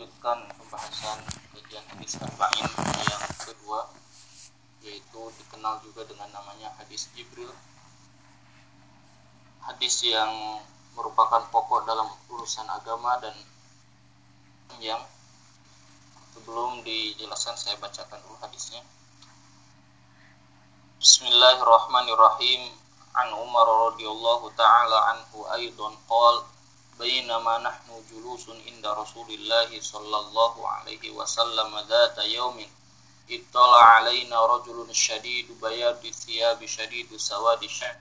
melanjutkan pembahasan kajian hadis arba'in yang kedua yaitu dikenal juga dengan namanya hadis Jibril. Hadis yang merupakan pokok dalam urusan agama dan yang sebelum dijelaskan saya bacakan dulu hadisnya. Bismillahirrahmanirrahim. An Umar radhiyallahu taala anhu aidan qala بينما نحن جلوس عند رسول الله صلى الله عليه وسلم ذات يوم اطلع علينا رجل شديد بياض الثياب شديد سواد الشعر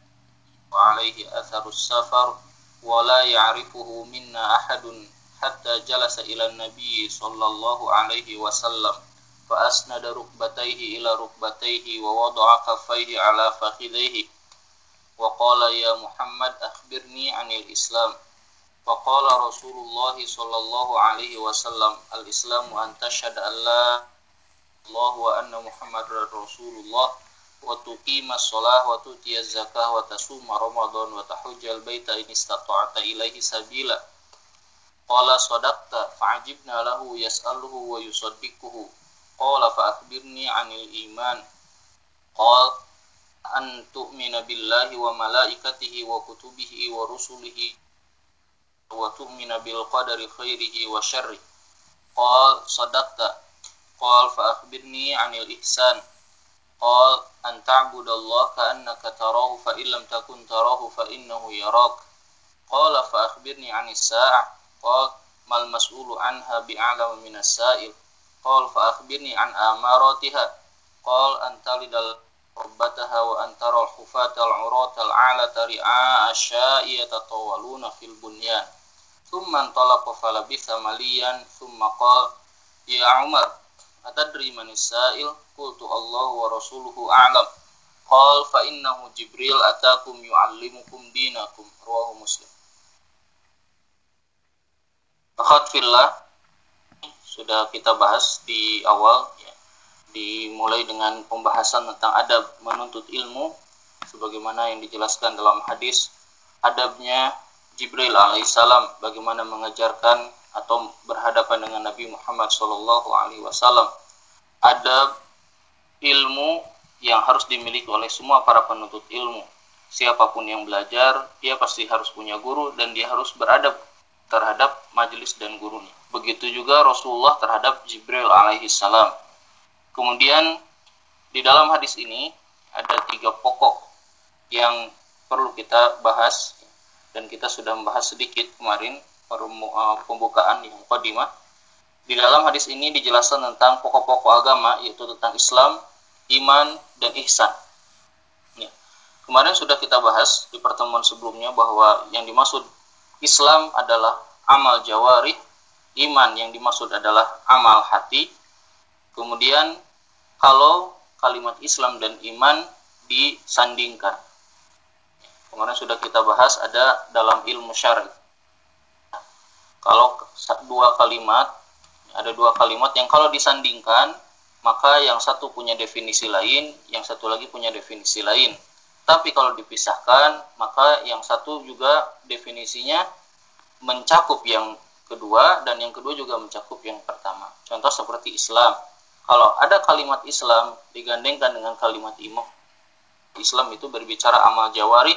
وعليه أثر السفر ولا يعرفه منا أحد حتى جلس إلى النبي صلى الله عليه وسلم فأسند ركبتيه إلى ركبتيه ووضع كفيه على فخذيه وقال يا محمد أخبرني عن الإسلام Faqala Rasulullah sallallahu alaihi wasallam al-Islamu an tashhad an la Allah wa anna Muhammadar Rasulullah wa tuqima shalah wa tu'tiya zakah wa tasuma Ramadan wa tahujjal baita in istata'ta ilaihi sabila. Qala sadaqta fa'ajibna lahu yas'aluhu wa yusaddiquhu. Qala fa akhbirni 'anil iman. Qala an tu'mina billahi wa malaikatihi wa kutubihi wa rusulihi wa tu'mina bil qadari khairihi wa syarri. Qal sadaqta. Qal fa akhbirni 'anil ihsan. Qal an ta'budallaha ka'annaka tarahu fa illam takun tarahu fa innahu yarak qala fa akhbirni 'anis sa'ah. Qal mal mas'ulu anha bi'alama minas sa'il. Qal fa akhbirni 'an amaratiha. Qal an talidal rabbataha wa antara al-hufata al-urata al-'alata ri'a asya'i yatatawaluna Thumman talaqa falabitha samalian thumma qala ya Umar atadri man sa'il qultu Allah wa rasuluhu a'lam. Qal fa innahu Jibril atakum yu'allimukum dinakum. Rawahu Muslim. Akhat fillah sudah kita bahas di awal ya. dimulai dengan pembahasan tentang adab menuntut ilmu sebagaimana yang dijelaskan dalam hadis adabnya Jibril alaihissalam bagaimana mengajarkan atau berhadapan dengan Nabi Muhammad Shallallahu alaihi wasallam. Ada ilmu yang harus dimiliki oleh semua para penuntut ilmu. Siapa pun yang belajar, dia pasti harus punya guru dan dia harus beradab terhadap majelis dan gurunya. Begitu juga Rasulullah terhadap Jibril alaihissalam. Kemudian di dalam hadis ini ada tiga pokok yang perlu kita bahas dan kita sudah membahas sedikit kemarin uh, pembukaan yang kodimah. Di dalam hadis ini dijelaskan tentang pokok-pokok agama yaitu tentang Islam, iman, dan ihsan. Ya. Kemarin sudah kita bahas di pertemuan sebelumnya bahwa yang dimaksud Islam adalah amal jawari, iman yang dimaksud adalah amal hati. Kemudian kalau kalimat Islam dan iman disandingkan kemarin sudah kita bahas ada dalam ilmu syar'i. Kalau dua kalimat ada dua kalimat yang kalau disandingkan maka yang satu punya definisi lain yang satu lagi punya definisi lain. Tapi kalau dipisahkan maka yang satu juga definisinya mencakup yang kedua dan yang kedua juga mencakup yang pertama. Contoh seperti Islam. Kalau ada kalimat Islam digandengkan dengan kalimat iman Islam itu berbicara amal jawari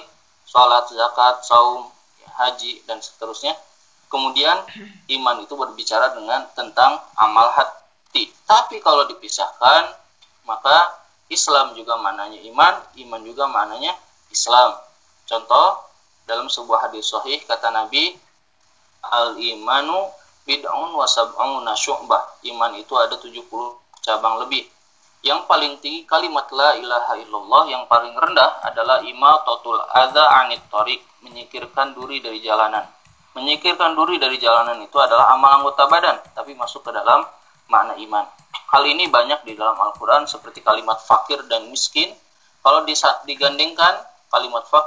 sholat, zakat, saum, haji, dan seterusnya. Kemudian iman itu berbicara dengan tentang amal hati. Tapi kalau dipisahkan, maka Islam juga maknanya iman, iman juga maknanya Islam. Contoh, dalam sebuah hadis sahih kata Nabi, al-imanu bid'un wa syu'bah. Iman itu ada 70 cabang lebih. Yang paling tinggi kalimat la ilaha illallah yang paling rendah adalah imatatul adza anit tariq, menyingkirkan duri dari jalanan. Menyingkirkan duri dari jalanan itu adalah amal anggota badan, tapi masuk ke dalam makna iman. Hal ini banyak di dalam Al-Qur'an seperti kalimat fakir dan miskin. Kalau digandingkan kalimat fak,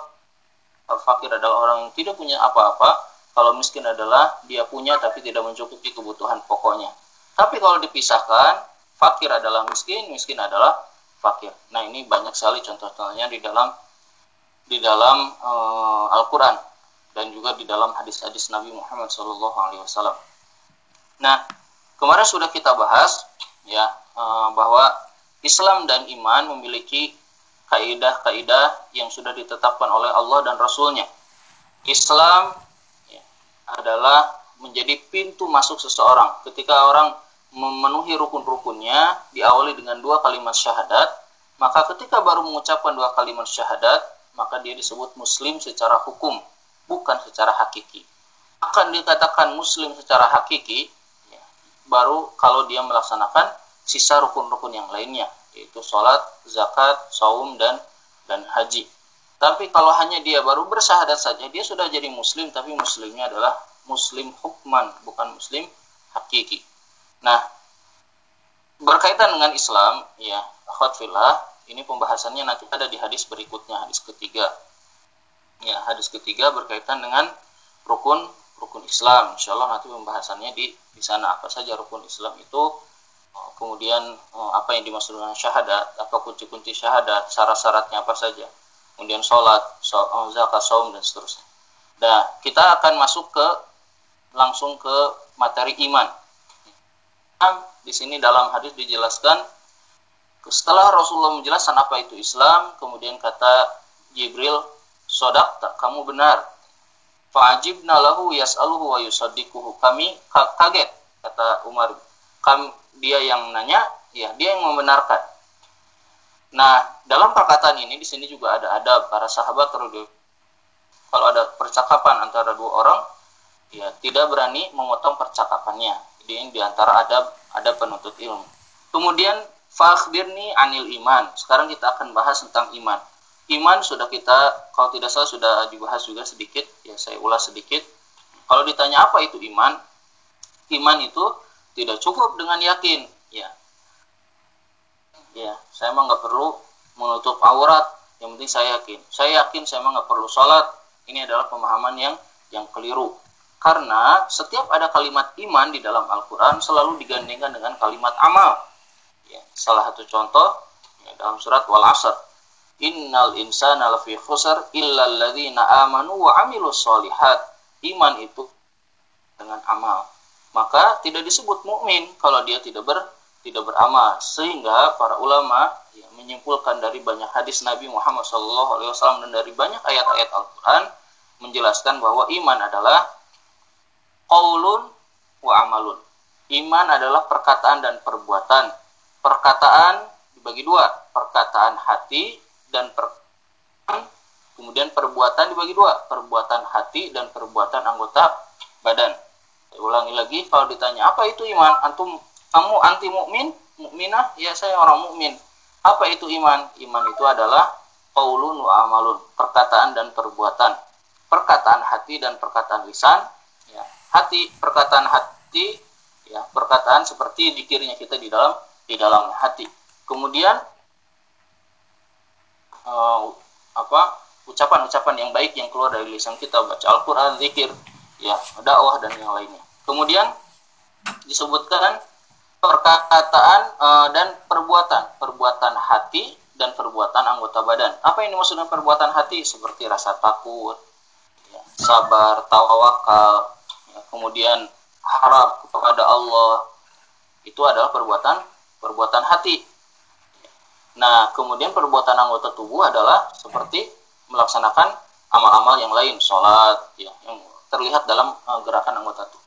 fakir adalah orang yang tidak punya apa-apa, kalau miskin adalah dia punya tapi tidak mencukupi kebutuhan pokoknya. Tapi kalau dipisahkan, fakir adalah miskin, miskin adalah fakir. Nah, ini banyak sekali contoh-contohnya di dalam di dalam uh, Al-Qur'an dan juga di dalam hadis-hadis Nabi Muhammad SAW. Nah, Kemarin sudah kita bahas ya eh, bahwa Islam dan iman memiliki kaidah-kaidah yang sudah ditetapkan oleh Allah dan Rasulnya. Islam ya, adalah menjadi pintu masuk seseorang. Ketika orang memenuhi rukun-rukunnya diawali dengan dua kalimat syahadat, maka ketika baru mengucapkan dua kalimat syahadat, maka dia disebut muslim secara hukum, bukan secara hakiki. Akan dikatakan muslim secara hakiki ya, baru kalau dia melaksanakan sisa rukun-rukun yang lainnya, yaitu sholat, zakat, saum dan dan haji. Tapi kalau hanya dia baru bersyahadat saja, dia sudah jadi muslim, tapi muslimnya adalah muslim hukman, bukan muslim hakiki. Nah, berkaitan dengan Islam, ya, akhwat fillah, ini pembahasannya nanti ada di hadis berikutnya, hadis ketiga. Ya, hadis ketiga berkaitan dengan rukun rukun Islam. Insya Allah nanti pembahasannya di di sana apa saja rukun Islam itu, oh, kemudian oh, apa yang dimaksud dengan syahadat, apa kunci-kunci syahadat, syarat-syaratnya apa saja, kemudian sholat, oh, zakat, saum dan seterusnya. Nah, kita akan masuk ke langsung ke materi iman di sini dalam hadis dijelaskan setelah Rasulullah menjelaskan apa itu Islam, kemudian kata Jibril, "Sodak tak kamu benar." Fa'ajibna lahu yas'aluhu wa yusaddiquhu. Kami kaget kata Umar. Kami, dia yang nanya, ya dia yang membenarkan. Nah, dalam perkataan ini di sini juga ada ada para sahabat kalau ada percakapan antara dua orang, ya tidak berani memotong percakapannya di antara adab ada penuntut ilmu. Kemudian fakhbirni anil iman. Sekarang kita akan bahas tentang iman. Iman sudah kita kalau tidak salah sudah dibahas juga sedikit, ya saya ulas sedikit. Kalau ditanya apa itu iman? Iman itu tidak cukup dengan yakin, ya. Ya, saya emang nggak perlu menutup aurat, yang penting saya yakin. Saya yakin saya emang nggak perlu sholat. Ini adalah pemahaman yang yang keliru. Karena setiap ada kalimat iman di dalam Al-Quran selalu digandengkan dengan kalimat amal. Ya, salah satu contoh ya, dalam surat Wal Asr. Innal insana lafi khusr illa alladhina amanu wa amilu solihat. Iman itu dengan amal. Maka tidak disebut mukmin kalau dia tidak ber tidak beramal sehingga para ulama ya, menyimpulkan dari banyak hadis Nabi Muhammad SAW dan dari banyak ayat-ayat Al-Quran menjelaskan bahwa iman adalah qaulun wa amalun. Iman adalah perkataan dan perbuatan. Perkataan dibagi dua, perkataan hati dan per kemudian perbuatan dibagi dua, perbuatan hati dan perbuatan anggota badan. Saya ulangi lagi, kalau ditanya apa itu iman, antum kamu anti mukmin, mukminah? Ya saya orang mukmin. Apa itu iman? Iman itu adalah qaulun wa amalun, perkataan dan perbuatan. Perkataan hati dan perkataan lisan hati, perkataan hati, ya, perkataan seperti dikirnya kita di dalam di dalam hati. Kemudian uh, apa ucapan-ucapan yang baik yang keluar dari lisan kita baca Al-Qur'an, zikir, ya, dakwah dan yang lainnya. Kemudian disebutkan perkataan uh, dan perbuatan, perbuatan hati dan perbuatan anggota badan. Apa yang dimaksud dengan perbuatan hati? Seperti rasa takut, ya, sabar, tawakal, kemudian harap kepada Allah itu adalah perbuatan perbuatan hati. Nah, kemudian perbuatan anggota tubuh adalah seperti melaksanakan amal-amal yang lain, sholat, ya, yang terlihat dalam uh, gerakan anggota tubuh.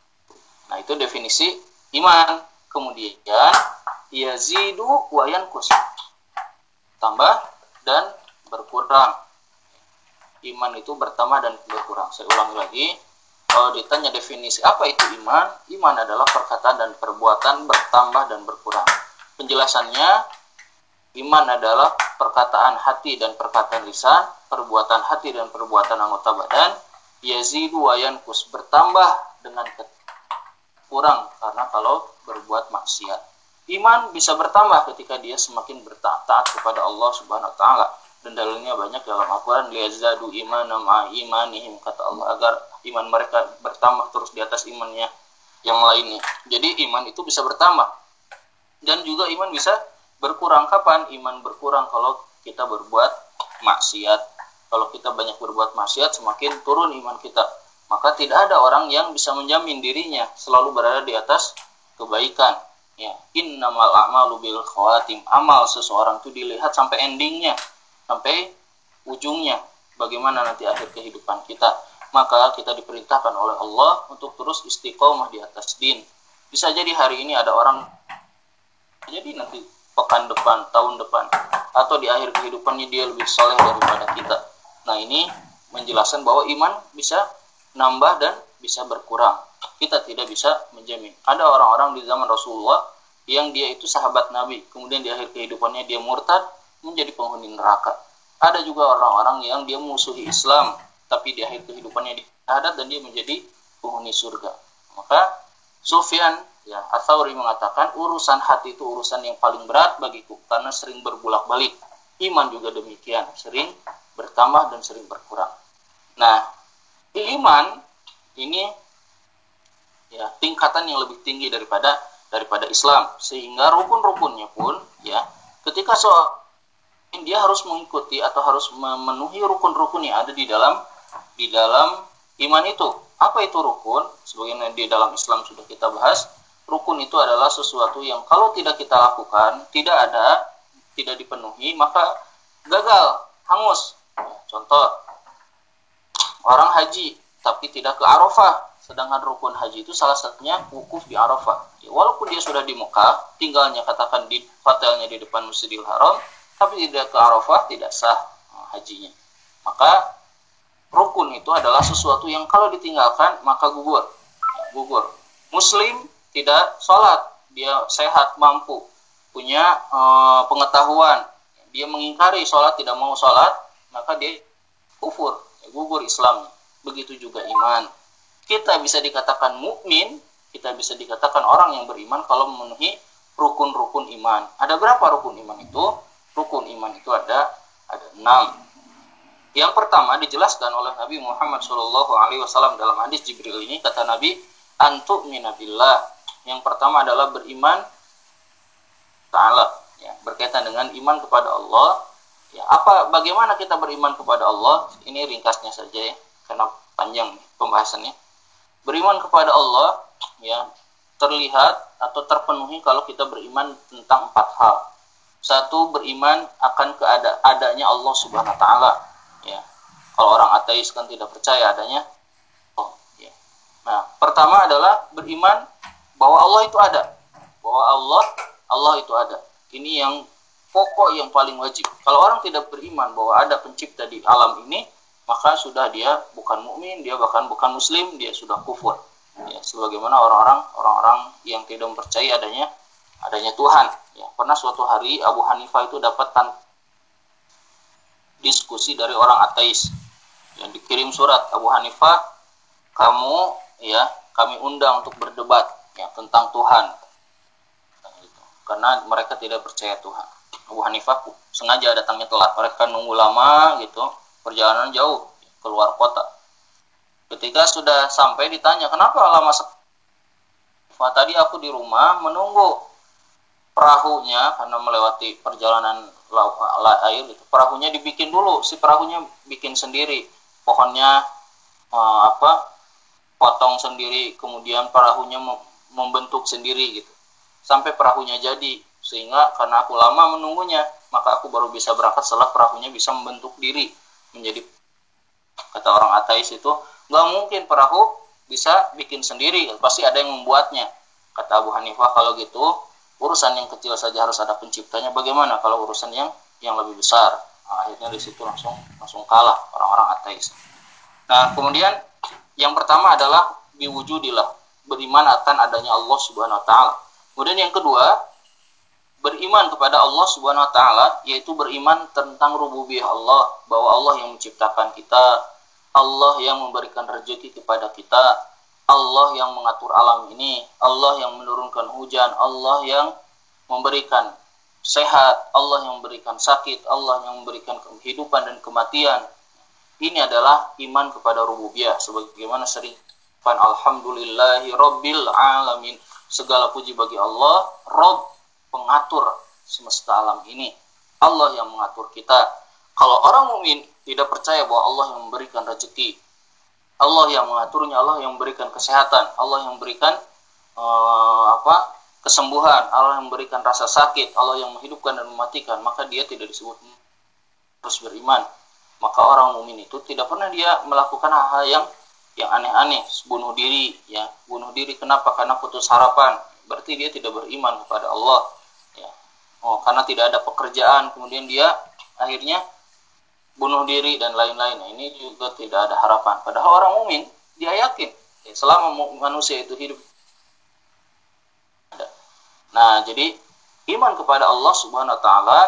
Nah, itu definisi iman. Kemudian yazidu wa yankus. Tambah dan berkurang. Iman itu bertambah dan berkurang. Saya ulangi lagi kalau ditanya definisi apa itu iman, iman adalah perkataan dan perbuatan bertambah dan berkurang. Penjelasannya, iman adalah perkataan hati dan perkataan lisan, perbuatan hati dan perbuatan anggota badan, yazidu wa bertambah dengan kurang karena kalau berbuat maksiat. Iman bisa bertambah ketika dia semakin bertaat kepada Allah Subhanahu wa taala dan dalilnya banyak dalam Al-Quran liyazadu imana ma'a imanihim kata Allah agar iman mereka bertambah terus di atas imannya yang lainnya. Jadi iman itu bisa bertambah. Dan juga iman bisa berkurang. Kapan iman berkurang? Kalau kita berbuat maksiat. Kalau kita banyak berbuat maksiat, semakin turun iman kita. Maka tidak ada orang yang bisa menjamin dirinya selalu berada di atas kebaikan ya innamal a'malu bil khawatim amal seseorang itu dilihat sampai endingnya sampai ujungnya bagaimana nanti akhir kehidupan kita maka kita diperintahkan oleh Allah untuk terus istiqomah di atas din. Bisa jadi hari ini ada orang jadi nanti pekan depan tahun depan atau di akhir kehidupannya dia lebih soleh daripada kita. Nah ini menjelaskan bahwa iman bisa nambah dan bisa berkurang. Kita tidak bisa menjamin. Ada orang-orang di zaman Rasulullah yang dia itu sahabat Nabi, kemudian di akhir kehidupannya dia murtad menjadi penghuni neraka. Ada juga orang-orang yang dia musuhi Islam, tapi di akhir kehidupannya syahadat dan dia menjadi penghuni surga. Maka Sufyan ya Atsauri mengatakan urusan hati itu urusan yang paling berat bagiku karena sering berbulak-balik. Iman juga demikian, sering bertambah dan sering berkurang. Nah, iman ini ya tingkatan yang lebih tinggi daripada daripada Islam sehingga rukun-rukunnya pun ya ketika soal dia harus mengikuti atau harus memenuhi rukun-rukun yang ada di dalam di dalam iman itu apa itu rukun sebagaimana di dalam Islam sudah kita bahas rukun itu adalah sesuatu yang kalau tidak kita lakukan tidak ada tidak dipenuhi maka gagal hangus contoh orang haji tapi tidak ke Arafah Sedangkan rukun haji itu salah satunya wukuf di Arafah. Ya, walaupun dia sudah di Mekah, tinggalnya katakan di hotelnya di depan Masjidil Haram, tapi tidak ke Arafah tidak sah uh, hajinya. Maka rukun itu adalah sesuatu yang kalau ditinggalkan maka gugur. Gugur. Muslim tidak sholat, dia sehat, mampu, punya uh, pengetahuan, dia mengingkari sholat, tidak mau sholat, maka dia kufur, gugur Islam. Begitu juga iman kita bisa dikatakan mukmin, kita bisa dikatakan orang yang beriman kalau memenuhi rukun-rukun iman. Ada berapa rukun iman itu? Rukun iman itu ada ada enam. Yang pertama dijelaskan oleh Nabi Muhammad Shallallahu Alaihi Wasallam dalam hadis Jibril ini kata Nabi antuk minabillah. Yang pertama adalah beriman taala ya, berkaitan dengan iman kepada Allah. Ya, apa bagaimana kita beriman kepada Allah? Ini ringkasnya saja ya, karena panjang pembahasannya. Beriman kepada Allah ya terlihat atau terpenuhi kalau kita beriman tentang empat hal. Satu beriman akan keada adanya Allah Subhanahu wa taala ya. Kalau orang ateis kan tidak percaya adanya oh, ya. Nah, pertama adalah beriman bahwa Allah itu ada. Bahwa Allah Allah itu ada. Ini yang pokok yang paling wajib. Kalau orang tidak beriman bahwa ada pencipta di alam ini, maka sudah dia bukan mukmin, dia bahkan bukan muslim, dia sudah kufur. Ya, sebagaimana orang-orang orang-orang yang tidak percaya adanya adanya Tuhan. Ya, pernah suatu hari Abu Hanifah itu dapat diskusi dari orang ateis yang dikirim surat Abu Hanifah, kamu ya kami undang untuk berdebat ya tentang Tuhan. Karena mereka tidak percaya Tuhan. Abu Hanifah sengaja datangnya telat. Mereka nunggu lama gitu perjalanan jauh keluar kota. Ketika sudah sampai ditanya, kenapa lama Wah, tadi aku di rumah menunggu perahunya karena melewati perjalanan laut air itu. Perahunya dibikin dulu si perahunya bikin sendiri. Pohonnya eh, apa potong sendiri kemudian perahunya membentuk sendiri gitu. Sampai perahunya jadi. Sehingga karena aku lama menunggunya maka aku baru bisa berangkat setelah perahunya bisa membentuk diri. Menjadi kata orang ateis itu nggak mungkin perahu bisa bikin sendiri pasti ada yang membuatnya kata Abu Hanifah. Kalau gitu urusan yang kecil saja harus ada penciptanya. Bagaimana kalau urusan yang yang lebih besar? Nah, akhirnya di situ langsung langsung kalah orang-orang ateis. Nah kemudian yang pertama adalah biwujudilah beriman akan adanya Allah Subhanahu wa taala. Kemudian yang kedua beriman kepada Allah Subhanahu wa taala yaitu beriman tentang rububiyah Allah bahwa Allah yang menciptakan kita, Allah yang memberikan rezeki kepada kita, Allah yang mengatur alam ini, Allah yang menurunkan hujan, Allah yang memberikan sehat, Allah yang memberikan sakit, Allah yang memberikan kehidupan dan kematian. Ini adalah iman kepada rububiyah sebagaimana sering alhamdulillahi rabbil alamin. Segala puji bagi Allah, Rabb pengatur semesta alam ini. Allah yang mengatur kita. Kalau orang mukmin tidak percaya bahwa Allah yang memberikan rezeki, Allah yang mengaturnya, Allah yang memberikan kesehatan, Allah yang memberikan uh, apa kesembuhan, Allah yang memberikan rasa sakit, Allah yang menghidupkan dan mematikan, maka dia tidak disebut harus beriman. Maka orang mukmin itu tidak pernah dia melakukan hal-hal yang yang aneh-aneh, bunuh diri, ya, bunuh diri kenapa? Karena putus harapan. Berarti dia tidak beriman kepada Allah, ya. Oh, karena tidak ada pekerjaan, kemudian dia akhirnya bunuh diri dan lain-lain. Ini juga tidak ada harapan. Padahal orang mukmin dia yakin ya, selama manusia itu hidup Nah, jadi iman kepada Allah Subhanahu wa taala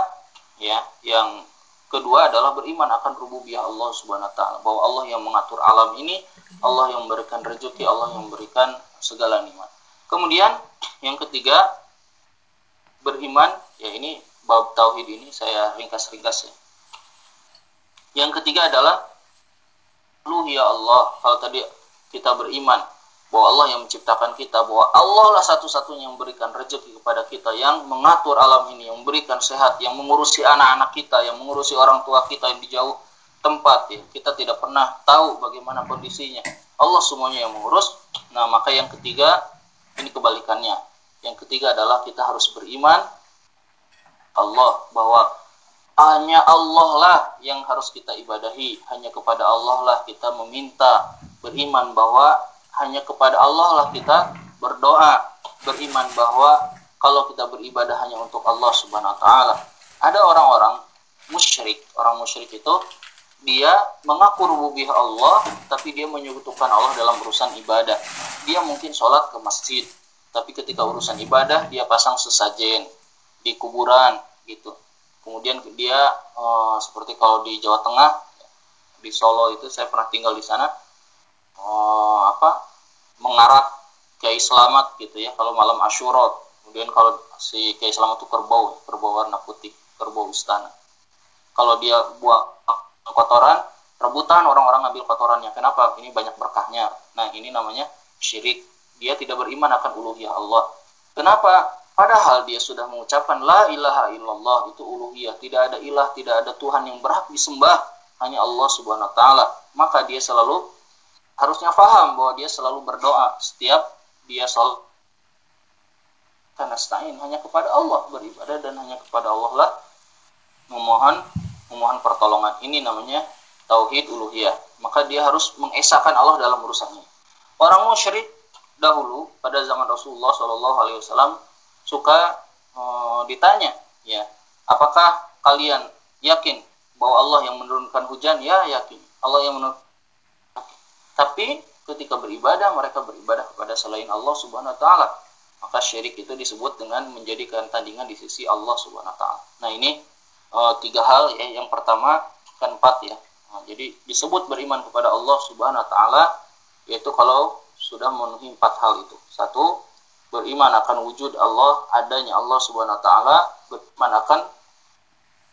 ya, yang kedua adalah beriman akan rububiyah Allah Subhanahu wa taala, bahwa Allah yang mengatur alam ini, Allah yang memberikan rezeki, Allah yang memberikan segala nikmat. Kemudian yang ketiga beriman, ya ini bab tauhid ini saya ringkas-ringkas ya. Yang ketiga adalah lu ya Allah. Kalau tadi kita beriman bahwa Allah yang menciptakan kita, bahwa Allah lah satu-satunya yang memberikan rezeki kepada kita, yang mengatur alam ini, yang memberikan sehat, yang mengurusi anak-anak kita, yang mengurusi orang tua kita yang di jauh tempat ya. Kita tidak pernah tahu bagaimana kondisinya. Allah semuanya yang mengurus. Nah, maka yang ketiga ini kebalikannya. Yang ketiga adalah kita harus beriman Allah bahwa hanya Allah lah yang harus kita ibadahi, hanya kepada Allah lah kita meminta, beriman bahwa hanya kepada Allah lah kita berdoa, beriman bahwa kalau kita beribadah hanya untuk Allah Subhanahu wa taala. Ada orang-orang musyrik, orang musyrik itu dia mengaku rububiyah Allah tapi dia menyekutukan Allah dalam urusan ibadah. Dia mungkin sholat ke masjid, tapi ketika urusan ibadah dia pasang sesajen di kuburan gitu. Kemudian dia e, seperti kalau di Jawa Tengah di Solo itu saya pernah tinggal di sana e, apa mengarak Kiai Selamat gitu ya kalau malam Asyura kemudian kalau si Kiai Selamat itu kerbau kerbau warna putih kerbau istana. Kalau dia buang kotoran rebutan orang-orang ngambil kotorannya. Kenapa? Ini banyak berkahnya. Nah ini namanya syirik. Dia tidak beriman akan uluhiyah Allah. Kenapa padahal dia sudah mengucapkan la ilaha illallah itu uluhiyah. Tidak ada ilah tidak ada Tuhan yang berhak disembah hanya Allah subhanahu wa ta'ala. Maka dia selalu harusnya paham bahwa dia selalu berdoa. Setiap dia sholat karena stain hanya kepada Allah beribadah dan hanya kepada Allah lah memohon memohon pertolongan. Ini namanya tauhid uluhiyah. Maka dia harus mengesahkan Allah dalam urusannya. Orang musyrik dahulu pada zaman Rasulullah Shallallahu Alaihi Wasallam suka e, ditanya ya apakah kalian yakin bahwa Allah yang menurunkan hujan ya yakin Allah yang menurunkan tapi ketika beribadah mereka beribadah kepada selain Allah Subhanahu wa taala. Maka syirik itu disebut dengan menjadikan tandingan di sisi Allah Subhanahu wa taala. Nah, ini e, tiga hal ya. Yang pertama kan empat ya. Nah, jadi disebut beriman kepada Allah Subhanahu wa taala yaitu kalau sudah memenuhi empat hal itu. Satu, beriman akan wujud Allah, adanya Allah Subhanahu wa taala, beriman akan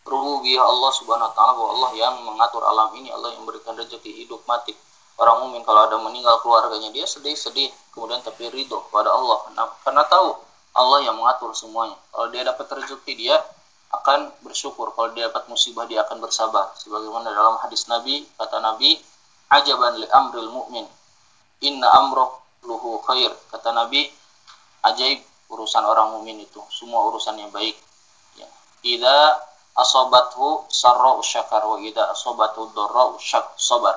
rububiyah Allah Subhanahu wa taala bahwa Allah yang mengatur alam ini, Allah yang memberikan rezeki hidup mati. Orang mukmin kalau ada meninggal keluarganya dia sedih-sedih kemudian tapi ridho kepada Allah. Karena, tahu Allah yang mengatur semuanya. Kalau dia dapat rezeki dia akan bersyukur. Kalau dia dapat musibah dia akan bersabar. Sebagaimana dalam hadis Nabi kata Nabi ajaban li amril mu'min. Inna amroh luhu khair. Kata Nabi ajaib urusan orang mukmin itu semua urusannya baik. Ya. Ida asobathu sarra syakar wa ida asobathu dorra syak sabar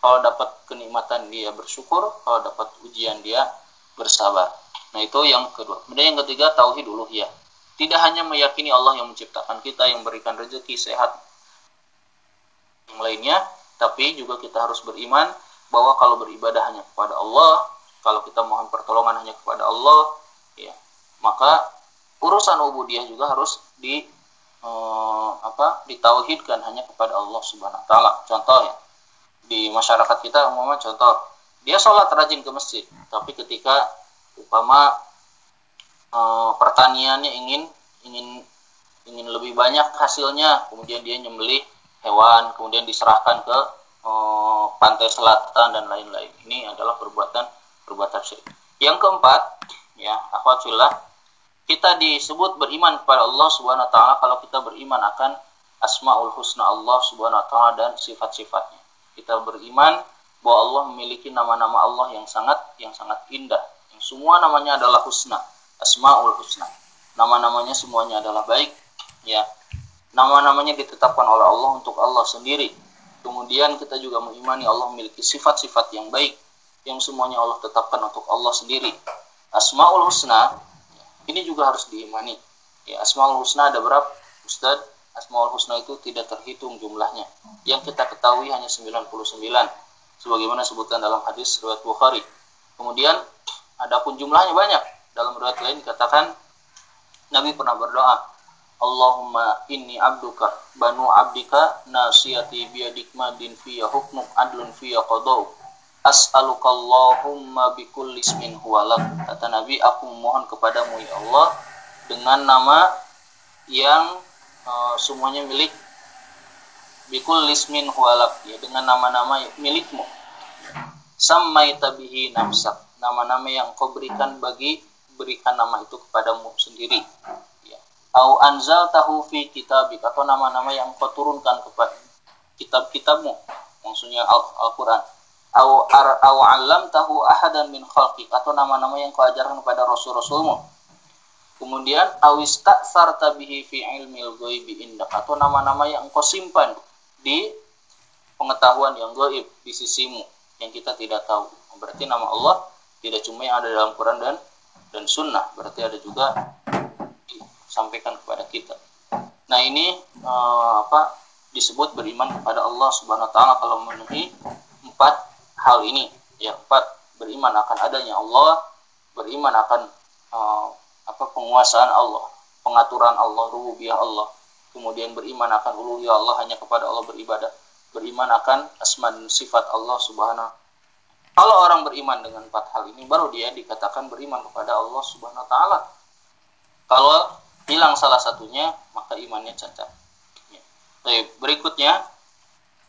kalau dapat kenikmatan dia bersyukur kalau dapat ujian dia bersabar. Nah itu yang kedua. Kemudian yang ketiga tauhid uluhiyah. Tidak hanya meyakini Allah yang menciptakan kita yang memberikan rezeki sehat yang lainnya tapi juga kita harus beriman bahwa kalau beribadah hanya kepada Allah kalau kita mohon pertolongan hanya kepada Allah ya maka urusan ubudiyah juga harus di eh, apa ditauhidkan hanya kepada Allah Subhanahu wa taala. Contoh ya di masyarakat kita umpama contoh dia sholat rajin ke masjid tapi ketika umpama e, pertaniannya ingin ingin ingin lebih banyak hasilnya kemudian dia nyembelih hewan kemudian diserahkan ke e, pantai selatan dan lain-lain. Ini adalah perbuatan perbuatan syirik. Yang keempat ya akhwatullah. Kita disebut beriman kepada Allah Subhanahu wa taala kalau kita beriman akan asmaul husna Allah Subhanahu wa taala dan sifat-sifatnya. Kita beriman bahwa Allah memiliki nama-nama Allah yang sangat yang sangat indah, yang semua namanya adalah husna asmaul husna. Nama-namanya semuanya adalah baik ya. Nama-namanya ditetapkan oleh Allah untuk Allah sendiri. Kemudian kita juga mengimani Allah memiliki sifat-sifat yang baik yang semuanya Allah tetapkan untuk Allah sendiri asmaul husna ini juga harus diimani. Ya asmaul husna ada berapa Ustaz asmaul husna itu tidak terhitung jumlahnya. Yang kita ketahui hanya 99 sebagaimana sebutkan dalam hadis riwayat Bukhari. Kemudian adapun jumlahnya banyak. Dalam riwayat lain dikatakan Nabi pernah berdoa Allahumma inni abduka banu abdika nasiyati biyadik madin fiya hukmuk adlun fiya qadau as'aluka Allahumma bikulli ismin huwalak kata Nabi aku mohon kepadamu ya Allah dengan nama yang uh, semuanya milik bikul lismin huwalak ya dengan nama-nama milikmu. Samai tabihi namsak nama-nama yang kau berikan bagi berikan nama itu kepadamu sendiri. Ya. Au anzal tahu fi kitabik. Atau nama-nama yang kau turunkan kepada kitab-kitabmu. Maksudnya Al-Qur'an au ar au alam tahu ahadan min khalqik atau nama-nama yang kau ajarkan kepada rasul-rasulmu Kemudian awis tak sarta bihi fi ilmil ghaibi indak atau nama-nama yang engkau simpan di pengetahuan yang gaib di sisimu yang kita tidak tahu. Berarti nama Allah tidak cuma yang ada dalam Quran dan dan sunnah, berarti ada juga disampaikan kepada kita. Nah ini uh, apa disebut beriman kepada Allah Subhanahu Wa Taala kalau memenuhi empat hal ini. Ya empat beriman akan adanya Allah, beriman akan uh, apa penguasaan Allah, pengaturan Allah, rububiyah Allah. Kemudian beriman akan uluhiyah Allah hanya kepada Allah beribadah. Beriman akan asma dan sifat Allah Subhanahu kalau orang beriman dengan empat hal ini baru dia dikatakan beriman kepada Allah Subhanahu taala. Kalau hilang salah satunya maka imannya cacat. Ya. Baik, berikutnya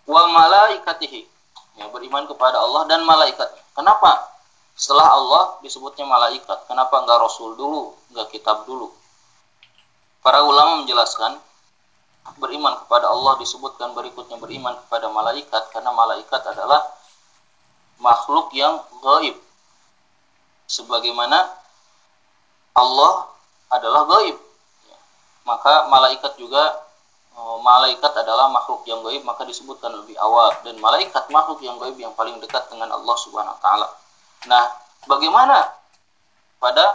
wa malaikatihi. Ya, beriman kepada Allah dan malaikat. Kenapa? Setelah Allah disebutnya malaikat. Kenapa enggak Rasul dulu, enggak kitab dulu? Para ulama menjelaskan beriman kepada Allah disebutkan berikutnya beriman kepada malaikat karena malaikat adalah makhluk yang gaib. Sebagaimana Allah adalah gaib. Maka malaikat juga malaikat adalah makhluk yang gaib maka disebutkan lebih awal dan malaikat makhluk yang gaib yang paling dekat dengan Allah Subhanahu wa taala. Nah, bagaimana pada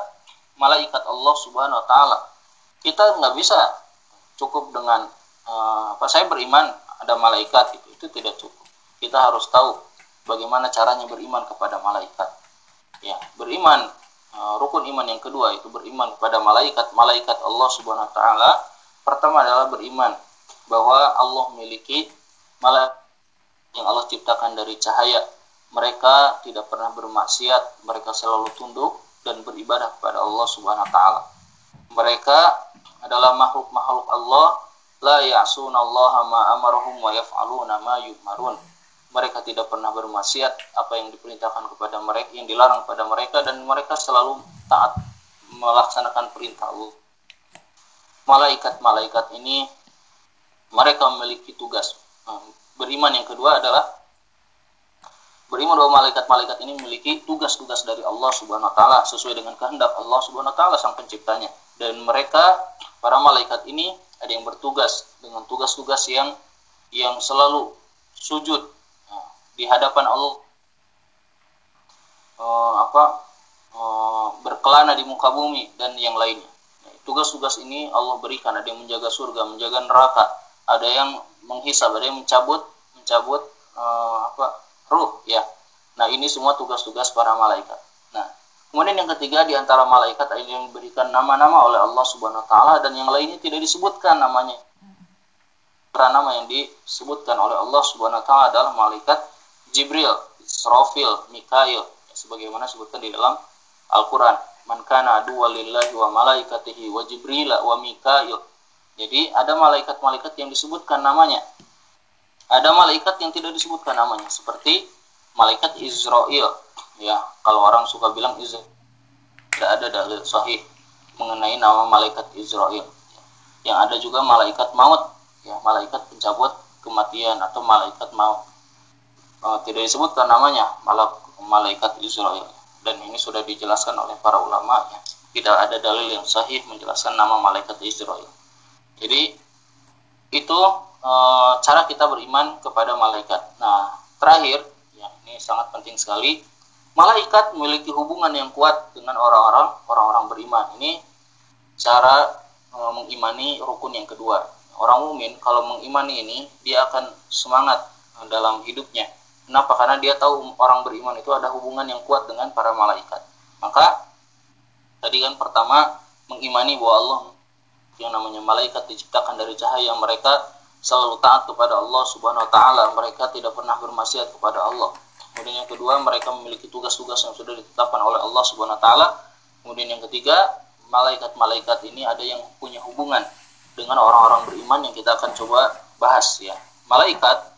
malaikat Allah Subhanahu wa taala? Kita nggak bisa cukup dengan uh, apa saya beriman ada malaikat itu itu tidak cukup. Kita harus tahu bagaimana caranya beriman kepada malaikat. Ya, beriman uh, rukun iman yang kedua itu beriman kepada malaikat. Malaikat Allah Subhanahu wa taala pertama adalah beriman bahwa Allah memiliki malaikat yang Allah ciptakan dari cahaya mereka tidak pernah bermaksiat, mereka selalu tunduk dan beribadah kepada Allah Subhanahu wa taala. Mereka adalah makhluk-makhluk Allah, la ya'sunallaha ma amarahum wa yaf'aluna ma yu'marun. Mereka tidak pernah bermaksiat apa yang diperintahkan kepada mereka, yang dilarang kepada mereka dan mereka selalu taat melaksanakan perintah Allah. Malaikat-malaikat ini mereka memiliki tugas. Beriman yang kedua adalah beriman bahwa malaikat-malaikat ini memiliki tugas-tugas dari Allah Subhanahu wa taala sesuai dengan kehendak Allah Subhanahu wa taala sang penciptanya. Dan mereka para malaikat ini ada yang bertugas dengan tugas-tugas yang yang selalu sujud nah, di hadapan Allah uh, apa berkelana di muka bumi dan yang lainnya. Tugas-tugas ini Allah berikan ada yang menjaga surga, menjaga neraka, ada yang menghisap, ada yang mencabut mencabut uh, apa ruh ya. Nah, ini semua tugas-tugas para malaikat. Nah, kemudian yang ketiga di antara malaikat ada yang diberikan nama-nama oleh Allah Subhanahu wa taala dan yang lainnya tidak disebutkan namanya. Karena nama yang disebutkan oleh Allah Subhanahu wa taala adalah malaikat Jibril, Israfil, Mikail sebagaimana disebutkan di dalam Al-Qur'an. Man kana lillahi wa malaikatihi wa Jibril wa Mikail. Jadi ada malaikat-malaikat yang disebutkan namanya. Ada malaikat yang tidak disebutkan namanya seperti malaikat Israel ya kalau orang suka bilang Israel tidak ada dalil sahih mengenai nama malaikat Israel yang ada juga malaikat maut. Ya malaikat pencabut kematian atau malaikat maut. Uh, tidak disebutkan namanya malaikat Israel dan ini sudah dijelaskan oleh para ulama ya. Tidak ada dalil yang sahih menjelaskan nama malaikat Israel. Jadi itu e, cara kita beriman kepada malaikat. Nah, terakhir ya ini sangat penting sekali. Malaikat memiliki hubungan yang kuat dengan orang-orang orang-orang beriman. Ini cara e, mengimani rukun yang kedua. Orang mukmin kalau mengimani ini dia akan semangat dalam hidupnya. Kenapa? Karena dia tahu orang beriman itu ada hubungan yang kuat dengan para malaikat. Maka tadi kan pertama mengimani bahwa Allah yang namanya malaikat diciptakan dari cahaya mereka selalu taat kepada Allah Subhanahu wa taala. Mereka tidak pernah bermaksiat kepada Allah. Kemudian yang kedua, mereka memiliki tugas-tugas yang sudah ditetapkan oleh Allah Subhanahu wa taala. Kemudian yang ketiga, malaikat-malaikat ini ada yang punya hubungan dengan orang-orang beriman yang kita akan coba bahas ya. Malaikat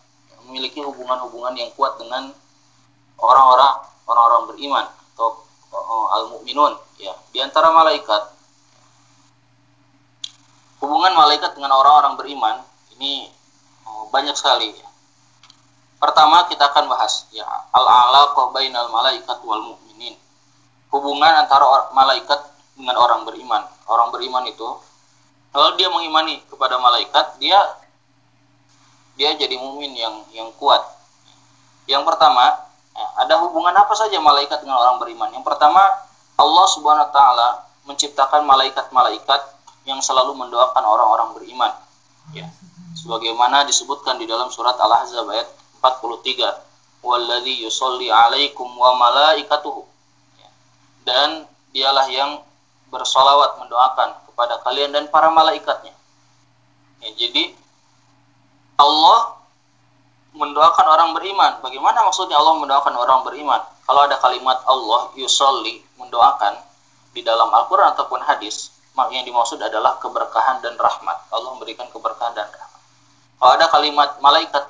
memiliki hubungan-hubungan yang kuat dengan orang-orang orang-orang beriman atau uh, al-mukminun ya. Di antara malaikat hubungan malaikat dengan orang-orang beriman ini uh, banyak sekali ya. Pertama kita akan bahas ya al-alaqah bainal malaikat wal mukminin. Hubungan antara malaikat dengan orang beriman. Orang beriman itu kalau dia mengimani kepada malaikat, dia dia jadi mumin yang yang kuat. Yang pertama, ya, ada hubungan apa saja malaikat dengan orang beriman? Yang pertama, Allah Subhanahu wa taala menciptakan malaikat-malaikat yang selalu mendoakan orang-orang beriman. Ya. Sebagaimana disebutkan di dalam surat Al-Ahzab ayat 43, "Wallazi yusolli 'alaikum wa malaikatuhu." Ya. Dan dialah yang bersolawat mendoakan kepada kalian dan para malaikatnya. Ya, jadi Allah mendoakan orang beriman. Bagaimana maksudnya Allah mendoakan orang beriman? Kalau ada kalimat Allah yusolli mendoakan di dalam Al-Quran ataupun hadis, yang dimaksud adalah keberkahan dan rahmat. Allah memberikan keberkahan dan rahmat. Kalau ada kalimat malaikat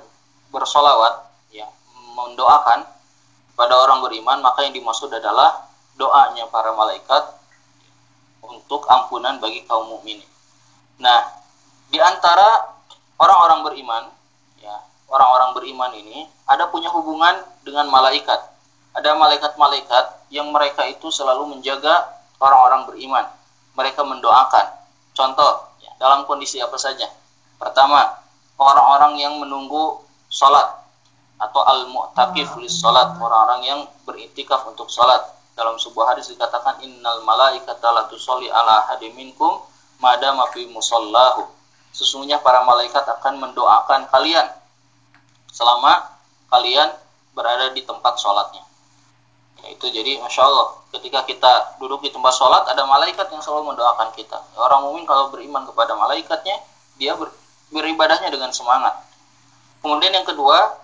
bersolawat, ya, mendoakan pada orang beriman, maka yang dimaksud adalah doanya para malaikat untuk ampunan bagi kaum mukminin. Nah, di antara orang-orang beriman, ya, orang-orang beriman ini ada punya hubungan dengan malaikat. Ada malaikat-malaikat yang mereka itu selalu menjaga orang-orang beriman. Mereka mendoakan. Contoh, ya, dalam kondisi apa saja? Pertama, orang-orang yang menunggu sholat atau al-mu'takif lis sholat, orang-orang yang beritikaf untuk sholat dalam sebuah hadis dikatakan innal malaikata la tusolli ala hadiminkum madama fi musallahu. Sesungguhnya para malaikat akan mendoakan kalian selama kalian berada di tempat sholatnya. Ya, itu jadi masya Allah ketika kita duduk di tempat sholat ada malaikat yang selalu mendoakan kita. Orang mukmin kalau beriman kepada malaikatnya dia ber, beribadahnya dengan semangat. Kemudian yang kedua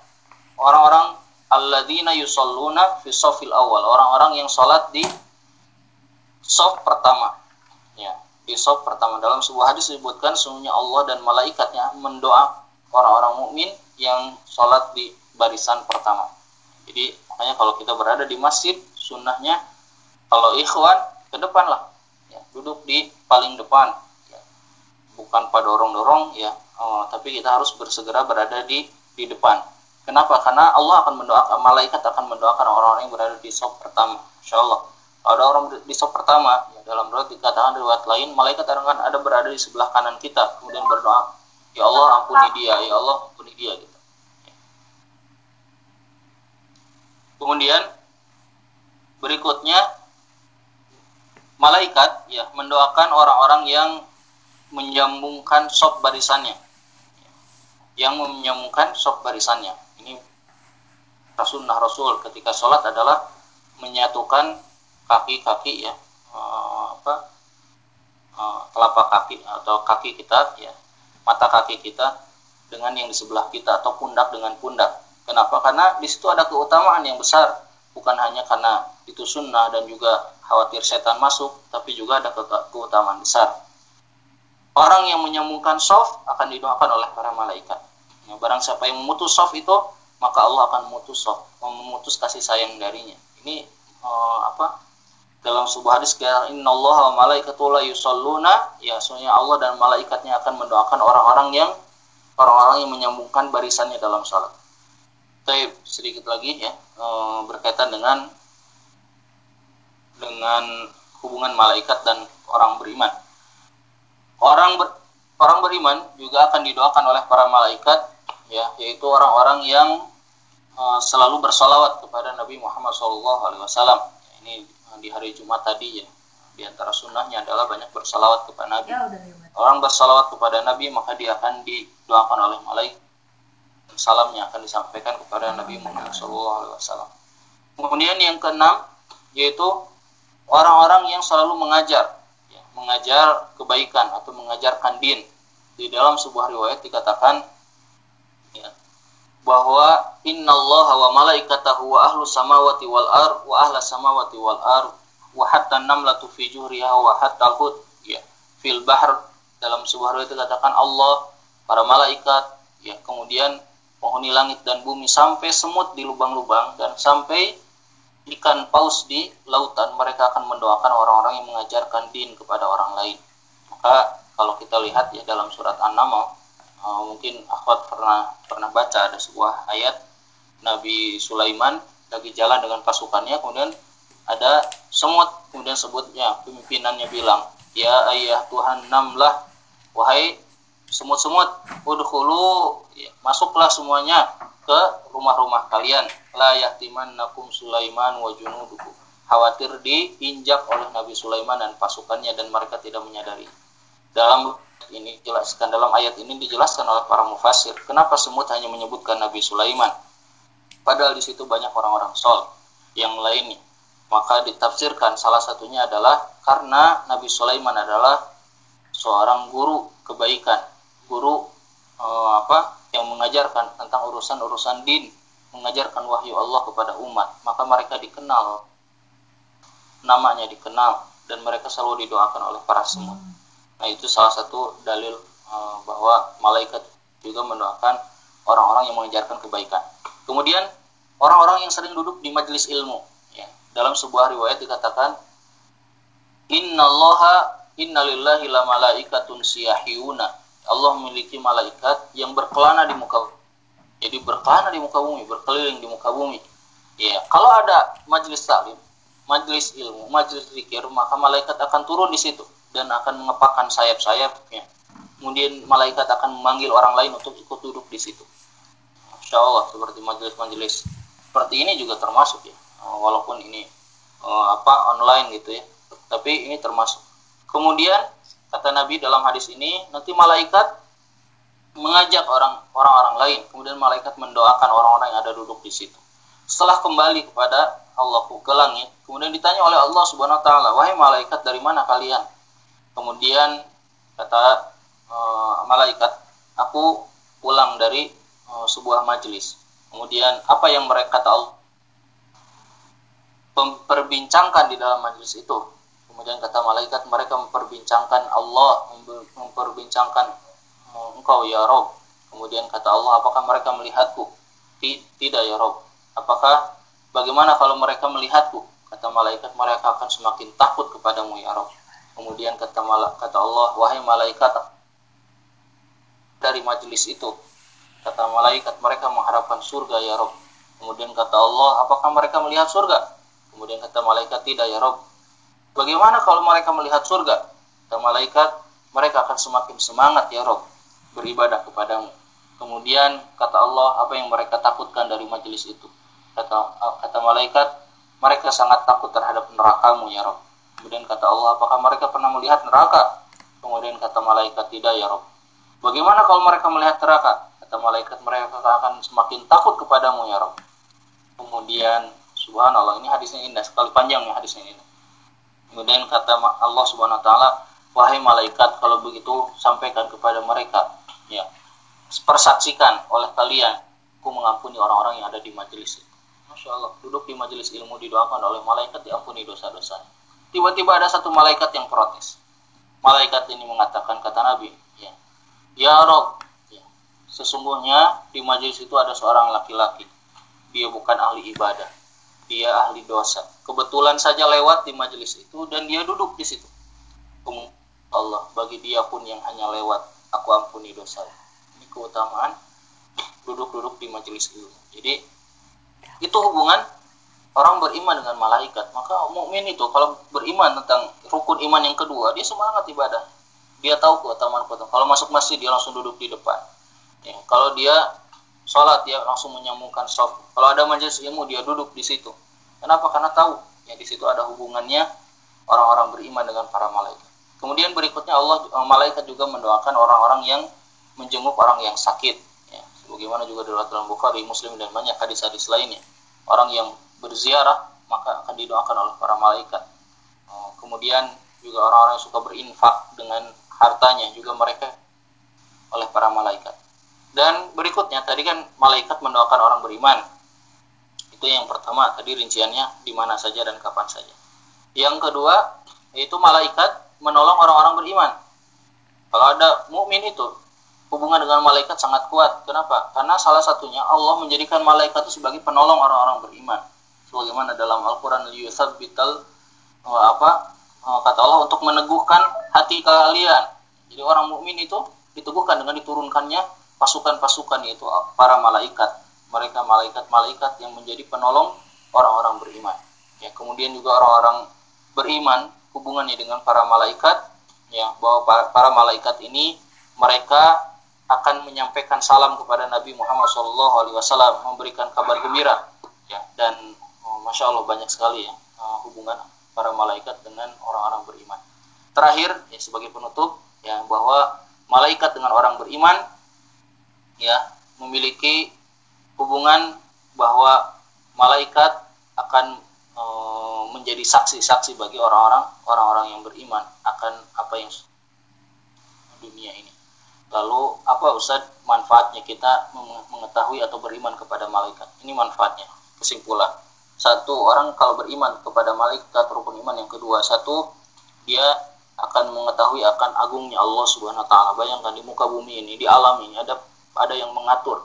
orang-orang alladzina yusalluna fi safil awal orang-orang yang sholat di sof pertama ya sof pertama dalam sebuah hadis disebutkan sesungguhnya Allah dan malaikatnya mendoa orang-orang mukmin yang sholat di barisan pertama jadi makanya kalau kita berada di masjid sunnahnya kalau ikhwan ke depan lah ya, duduk di paling depan ya. bukan pada dorong-dorong ya oh, tapi kita harus bersegera berada di di depan Kenapa? Karena Allah akan mendoakan, malaikat akan mendoakan orang-orang yang berada di sop pertama. Insya Allah. Ada orang di sop pertama, ya dalam riwayat dikatakan riwayat lain, malaikat akan ada berada di sebelah kanan kita, kemudian berdoa, Ya Allah ampuni dia, Ya Allah ampuni dia. Gitu. Kemudian berikutnya malaikat ya mendoakan orang-orang yang menyambungkan sop barisannya yang menyambungkan sop barisannya ini sunnah Rasul ketika sholat adalah menyatukan kaki-kaki ya uh, apa uh, telapak kaki atau kaki kita ya mata kaki kita dengan yang di sebelah kita atau pundak dengan pundak. Kenapa? Karena di situ ada keutamaan yang besar, bukan hanya karena itu sunnah dan juga khawatir setan masuk, tapi juga ada keutamaan besar. Orang yang menyambungkan soft akan didoakan oleh para malaikat. Ya, barang siapa yang memutus soft itu, maka Allah akan memutus soft, memutus kasih sayang darinya. Ini uh, apa? Dalam sebuah hadis Inna Allah wa malaikatul yusalluna ya sesungguhnya Allah dan malaikatnya akan mendoakan orang-orang yang orang-orang yang menyambungkan barisannya dalam salat. Tapi sedikit lagi ya uh, berkaitan dengan dengan hubungan malaikat dan orang beriman. Orang ber, orang beriman juga akan didoakan oleh para malaikat ya yaitu orang-orang yang uh, selalu bersolawat kepada Nabi Muhammad SAW. Ini uh, di hari Jumat tadi ya di antara sunnahnya adalah banyak bersalawat kepada Nabi. Ya, Orang bersalawat kepada Nabi maka dia akan didoakan oleh malaikat. Salamnya akan disampaikan kepada Nabi Muhammad SAW. Kemudian yang keenam yaitu orang-orang yang selalu mengajar, ya, mengajar kebaikan atau mengajarkan din. Di dalam sebuah riwayat dikatakan ya, bahwa innallaha wa malaikatahu wa ahlu samawati wal ar wa ahla samawati wal ar wa hatta namlatu fi juhriha wa hatta hud ya fil bahr. Dalam sebuah riwayat dikatakan Allah para malaikat ya kemudian penghuni langit dan bumi sampai semut di lubang-lubang dan sampai ikan paus di lautan mereka akan mendoakan orang-orang yang mengajarkan din kepada orang lain. Maka kalau kita lihat ya dalam surat An-Naml uh, mungkin akhwat pernah pernah baca ada sebuah ayat Nabi Sulaiman lagi jalan dengan pasukannya kemudian ada semut kemudian sebutnya pimpinannya bilang ya ayah Tuhan namlah wahai semut-semut udhulu ya, masuklah semuanya ke rumah-rumah kalian. La nakum Sulaiman wa junuduhu khawatir diinjak oleh Nabi Sulaiman dan pasukannya dan mereka tidak menyadari dalam ini jelaskan dalam ayat ini dijelaskan oleh para mufasir kenapa semut hanya menyebutkan Nabi Sulaiman? Padahal di situ banyak orang-orang sol yang lainnya. Maka ditafsirkan salah satunya adalah karena Nabi Sulaiman adalah seorang guru kebaikan, guru eh, apa yang mengajarkan tentang urusan-urusan din, mengajarkan wahyu Allah kepada umat, maka mereka dikenal namanya dikenal dan mereka selalu didoakan oleh para semut. Nah, itu salah satu dalil eh, bahwa malaikat juga mendoakan orang-orang yang mengajarkan kebaikan. Kemudian orang-orang yang sering duduk di majelis ilmu dalam sebuah riwayat dikatakan innallaha innalillahi la malaikatun siyahiyuna Allah memiliki malaikat yang berkelana di muka bumi. Jadi berkelana di muka bumi, berkeliling di muka bumi. Ya, kalau ada majelis taklim, majelis ilmu, majelis zikir, maka malaikat akan turun di situ dan akan mengepakkan sayap-sayapnya. Kemudian malaikat akan memanggil orang lain untuk ikut duduk di situ. Insya Allah seperti majelis-majelis. Seperti ini juga termasuk ya. Eh, walaupun ini uh, apa online gitu ya. Tapi ini termasuk. Kemudian kata Nabi dalam hadis ini nanti malaikat mengajak orang orang-orang lain. Kemudian malaikat mendoakan orang-orang yang ada duduk di situ. Setelah kembali kepada Allah ke langit kemudian ditanya oleh Allah Subhanahu wa taala wahai malaikat dari mana kalian kemudian kata uh, malaikat aku pulang dari uh, sebuah majelis kemudian apa yang mereka Allah memperbincangkan di dalam majelis itu. Kemudian kata malaikat mereka memperbincangkan Allah, memperbincangkan eh, engkau ya Rob. Kemudian kata Allah, apakah mereka melihatku? Tidak ya Rob. Apakah bagaimana kalau mereka melihatku? Kata malaikat mereka akan semakin takut kepadamu ya Rob. Kemudian kata kata Allah, wahai malaikat dari majelis itu. Kata malaikat mereka mengharapkan surga ya Rob. Kemudian kata Allah, apakah mereka melihat surga? Kemudian kata malaikat, tidak ya Rob. Bagaimana kalau mereka melihat surga? Kata malaikat, mereka akan semakin semangat ya Rob beribadah kepadamu. Kemudian kata Allah, apa yang mereka takutkan dari majelis itu? Kata kata malaikat, mereka sangat takut terhadap nerakamu ya Rob. Kemudian kata Allah, apakah mereka pernah melihat neraka? Kemudian kata malaikat, tidak ya Rob. Bagaimana kalau mereka melihat neraka? Kata malaikat, mereka akan semakin takut kepadamu ya Rob. Kemudian Subhanallah, ini hadisnya indah sekali panjang ya hadisnya ini. Kemudian kata Allah Subhanahu wa taala, "Wahai malaikat, kalau begitu sampaikan kepada mereka, ya. Persaksikan oleh kalian, aku mengampuni orang-orang yang ada di majelis itu." Masya Allah, duduk di majelis ilmu didoakan oleh malaikat diampuni dosa-dosa. Tiba-tiba ada satu malaikat yang protes. Malaikat ini mengatakan kata Nabi, ya, ya Rob, ya, sesungguhnya di majelis itu ada seorang laki-laki. Dia bukan ahli ibadah dia ahli dosa. Kebetulan saja lewat di majelis itu dan dia duduk di situ. Allah bagi dia pun yang hanya lewat, aku ampuni dosa. Ini keutamaan duduk-duduk di majelis ilmu. Jadi itu hubungan orang beriman dengan malaikat maka mukmin itu kalau beriman tentang rukun iman yang kedua dia semangat ibadah. Dia tahu keutamaan keutamaan. Kalau masuk masjid dia langsung duduk di depan. Ya, kalau dia sholat dia langsung menyambungkan soft kalau ada majelis ilmu dia duduk di situ. Kenapa? Karena tahu ya di situ ada hubungannya orang-orang beriman dengan para malaikat. Kemudian berikutnya Allah eh, malaikat juga mendoakan orang-orang yang menjenguk orang yang sakit. Ya sebagaimana juga dalam Bukhari Muslim dan banyak hadis-hadis lainnya. Orang yang berziarah maka akan didoakan oleh para malaikat eh, kemudian juga orang-orang yang suka berinfak dengan hartanya juga mereka oleh para malaikat dan berikutnya tadi kan malaikat mendoakan orang beriman itu yang pertama tadi rinciannya di mana saja dan kapan saja yang kedua yaitu malaikat menolong orang-orang beriman kalau ada mukmin itu hubungan dengan malaikat sangat kuat. Kenapa? Karena salah satunya Allah menjadikan malaikat itu sebagai penolong orang-orang beriman. Sebagaimana dalam Al-Qur'an yusabbital uh, apa? Uh, kata Allah untuk meneguhkan hati kalian. Jadi orang mukmin itu diteguhkan dengan diturunkannya pasukan-pasukan yaitu para malaikat. Mereka malaikat-malaikat yang menjadi penolong orang-orang beriman. Ya, kemudian juga orang-orang beriman hubungannya dengan para malaikat ya bahwa para, malaikat ini mereka akan menyampaikan salam kepada Nabi Muhammad SAW, memberikan kabar gembira, ya dan masya Allah banyak sekali ya uh, hubungan para malaikat dengan orang-orang beriman. Terakhir ya sebagai penutup ya bahwa malaikat dengan orang beriman ya memiliki hubungan bahwa malaikat akan uh, menjadi saksi-saksi bagi orang-orang orang-orang yang beriman akan apa yang dunia ini Lalu apa Ustaz manfaatnya kita mengetahui atau beriman kepada malaikat? Ini manfaatnya. Kesimpulan. Satu, orang kalau beriman kepada malaikat rukun iman yang kedua, satu dia akan mengetahui akan agungnya Allah Subhanahu wa taala. Bayangkan di muka bumi ini, di alam ini ada ada yang mengatur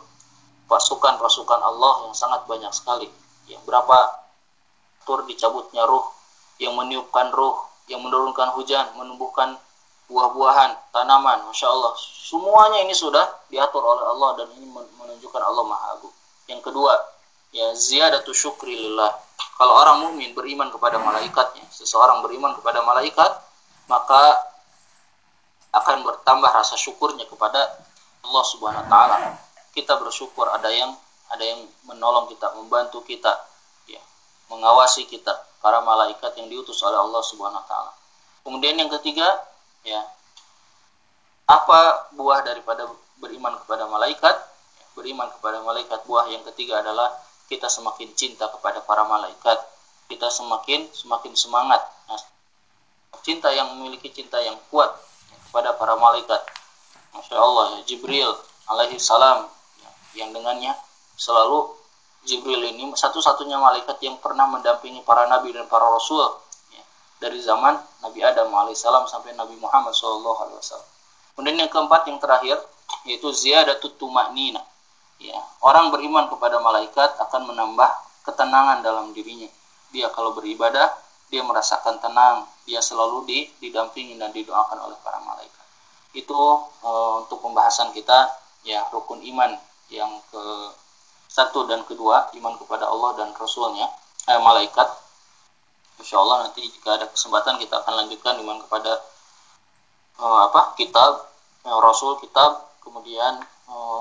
pasukan-pasukan Allah yang sangat banyak sekali. Ya, berapa tur dicabutnya ruh, yang meniupkan ruh, yang menurunkan hujan, menumbuhkan buah-buahan, tanaman, masya Allah, semuanya ini sudah diatur oleh Allah dan ini menunjukkan Allah Maha Agung. Yang kedua, ya ziyadatu syukri lillah. Kalau orang mukmin beriman kepada malaikatnya, seseorang beriman kepada malaikat, maka akan bertambah rasa syukurnya kepada Allah Subhanahu wa taala. Kita bersyukur ada yang ada yang menolong kita, membantu kita, ya, mengawasi kita, para malaikat yang diutus oleh Allah Subhanahu wa taala. Kemudian yang ketiga, ya apa buah daripada beriman kepada malaikat beriman kepada malaikat buah yang ketiga adalah kita semakin cinta kepada para malaikat kita semakin semakin semangat nah, cinta yang memiliki cinta yang kuat kepada para malaikat Masya Allah ya Jibril alaihi salam ya, yang dengannya selalu Jibril ini satu-satunya malaikat yang pernah mendampingi para nabi dan para rasul dari zaman Nabi Adam alaihissalam sampai Nabi Muhammad wasallam. Kemudian yang keempat yang terakhir yaitu ziyadatut tumanina. Ya, orang beriman kepada malaikat akan menambah ketenangan dalam dirinya. Dia kalau beribadah, dia merasakan tenang, dia selalu didampingi dan didoakan oleh para malaikat. Itu e, untuk pembahasan kita ya rukun iman yang ke satu dan kedua iman kepada Allah dan Rasulnya eh, malaikat Insya Allah nanti jika ada kesempatan kita akan lanjutkan iman kepada uh, apa kitab uh, Rasul kitab kemudian uh,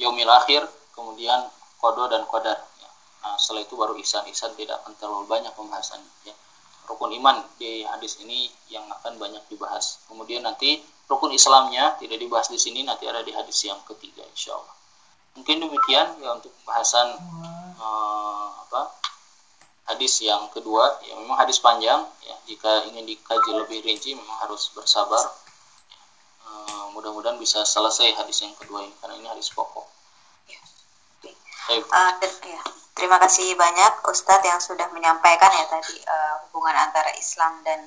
yaumil akhir kemudian kodo dan kodar ya. nah, setelah itu baru ihsan. Tidak akan terlalu banyak pembahasannya ya. rukun iman di hadis ini yang akan banyak dibahas. Kemudian nanti rukun Islamnya tidak dibahas di sini nanti ada di hadis yang ketiga insya Allah mungkin demikian ya untuk pembahasan uh, apa hadis yang kedua. Ya memang hadis panjang ya. Jika ingin dikaji lebih rinci memang harus bersabar mudah-mudahan bisa selesai hadis yang kedua ini karena ini hadis pokok. Ya. Uh, ya. terima kasih banyak Ustadz yang sudah menyampaikan ya tadi uh, hubungan antara Islam dan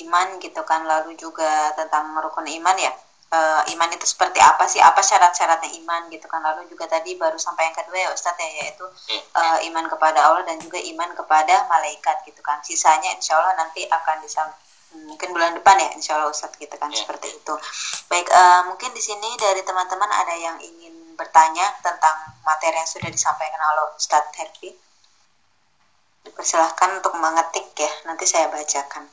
iman gitu kan. Lalu juga tentang rukun iman ya. Uh, iman itu seperti apa sih? Apa syarat-syaratnya iman gitu kan? Lalu juga tadi baru sampai yang kedua ya Ustadz ya yaitu uh, iman kepada Allah dan juga iman kepada malaikat gitu kan. Sisanya insya Allah nanti akan bisa mungkin bulan depan ya insya Allah Ustadz gitu kan yeah. seperti itu. Baik uh, mungkin di sini dari teman-teman ada yang ingin bertanya tentang materi yang sudah disampaikan oleh Ustadz Herfi? Dipersilahkan untuk mengetik ya nanti saya bacakan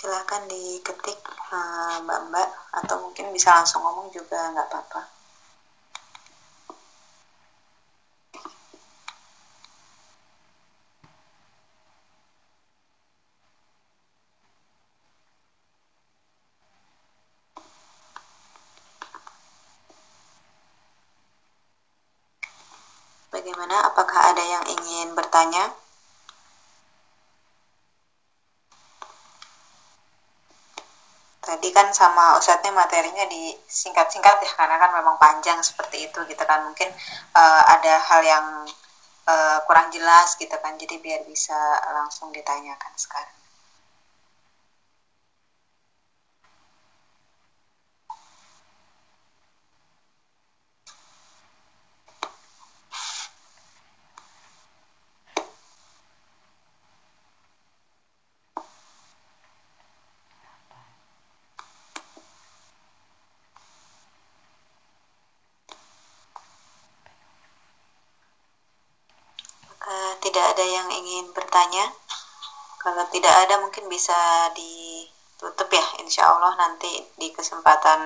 silahkan diketik eh, mbak-mbak uh, atau mungkin bisa langsung ngomong juga nggak apa-apa Bagaimana? Apakah ada yang ingin bertanya? Kan sama Ustadznya materinya disingkat-singkat ya karena kan memang panjang seperti itu gitu kan. Mungkin uh, ada hal yang uh, kurang jelas gitu kan. Jadi biar bisa langsung ditanyakan sekarang tidak ada yang ingin bertanya kalau tidak ada mungkin bisa ditutup ya insya Allah nanti di kesempatan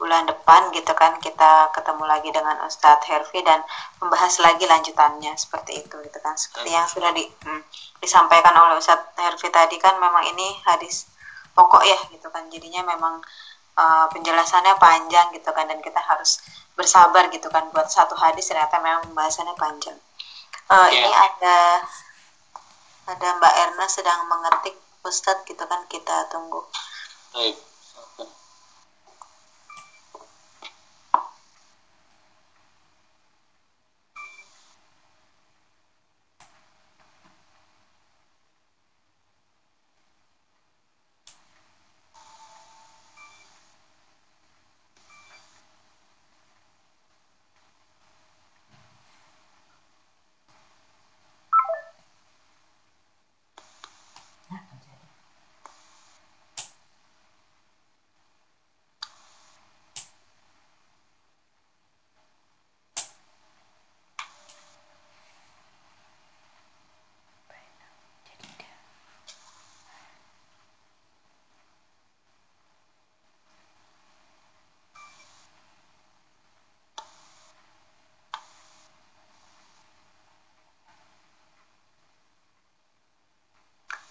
bulan depan gitu kan kita ketemu lagi dengan Ustadz Herfi dan membahas lagi lanjutannya seperti itu gitu kan. Seperti yang sudah di, hmm, disampaikan oleh Ustadz Herfi tadi kan memang ini hadis pokok ya gitu kan. Jadinya memang uh, penjelasannya panjang gitu kan dan kita harus bersabar gitu kan buat satu hadis ternyata memang pembahasannya panjang. Uh, yeah. ini ada ada Mbak Erna sedang mengetik Ustadz gitu kan kita tunggu. Baik.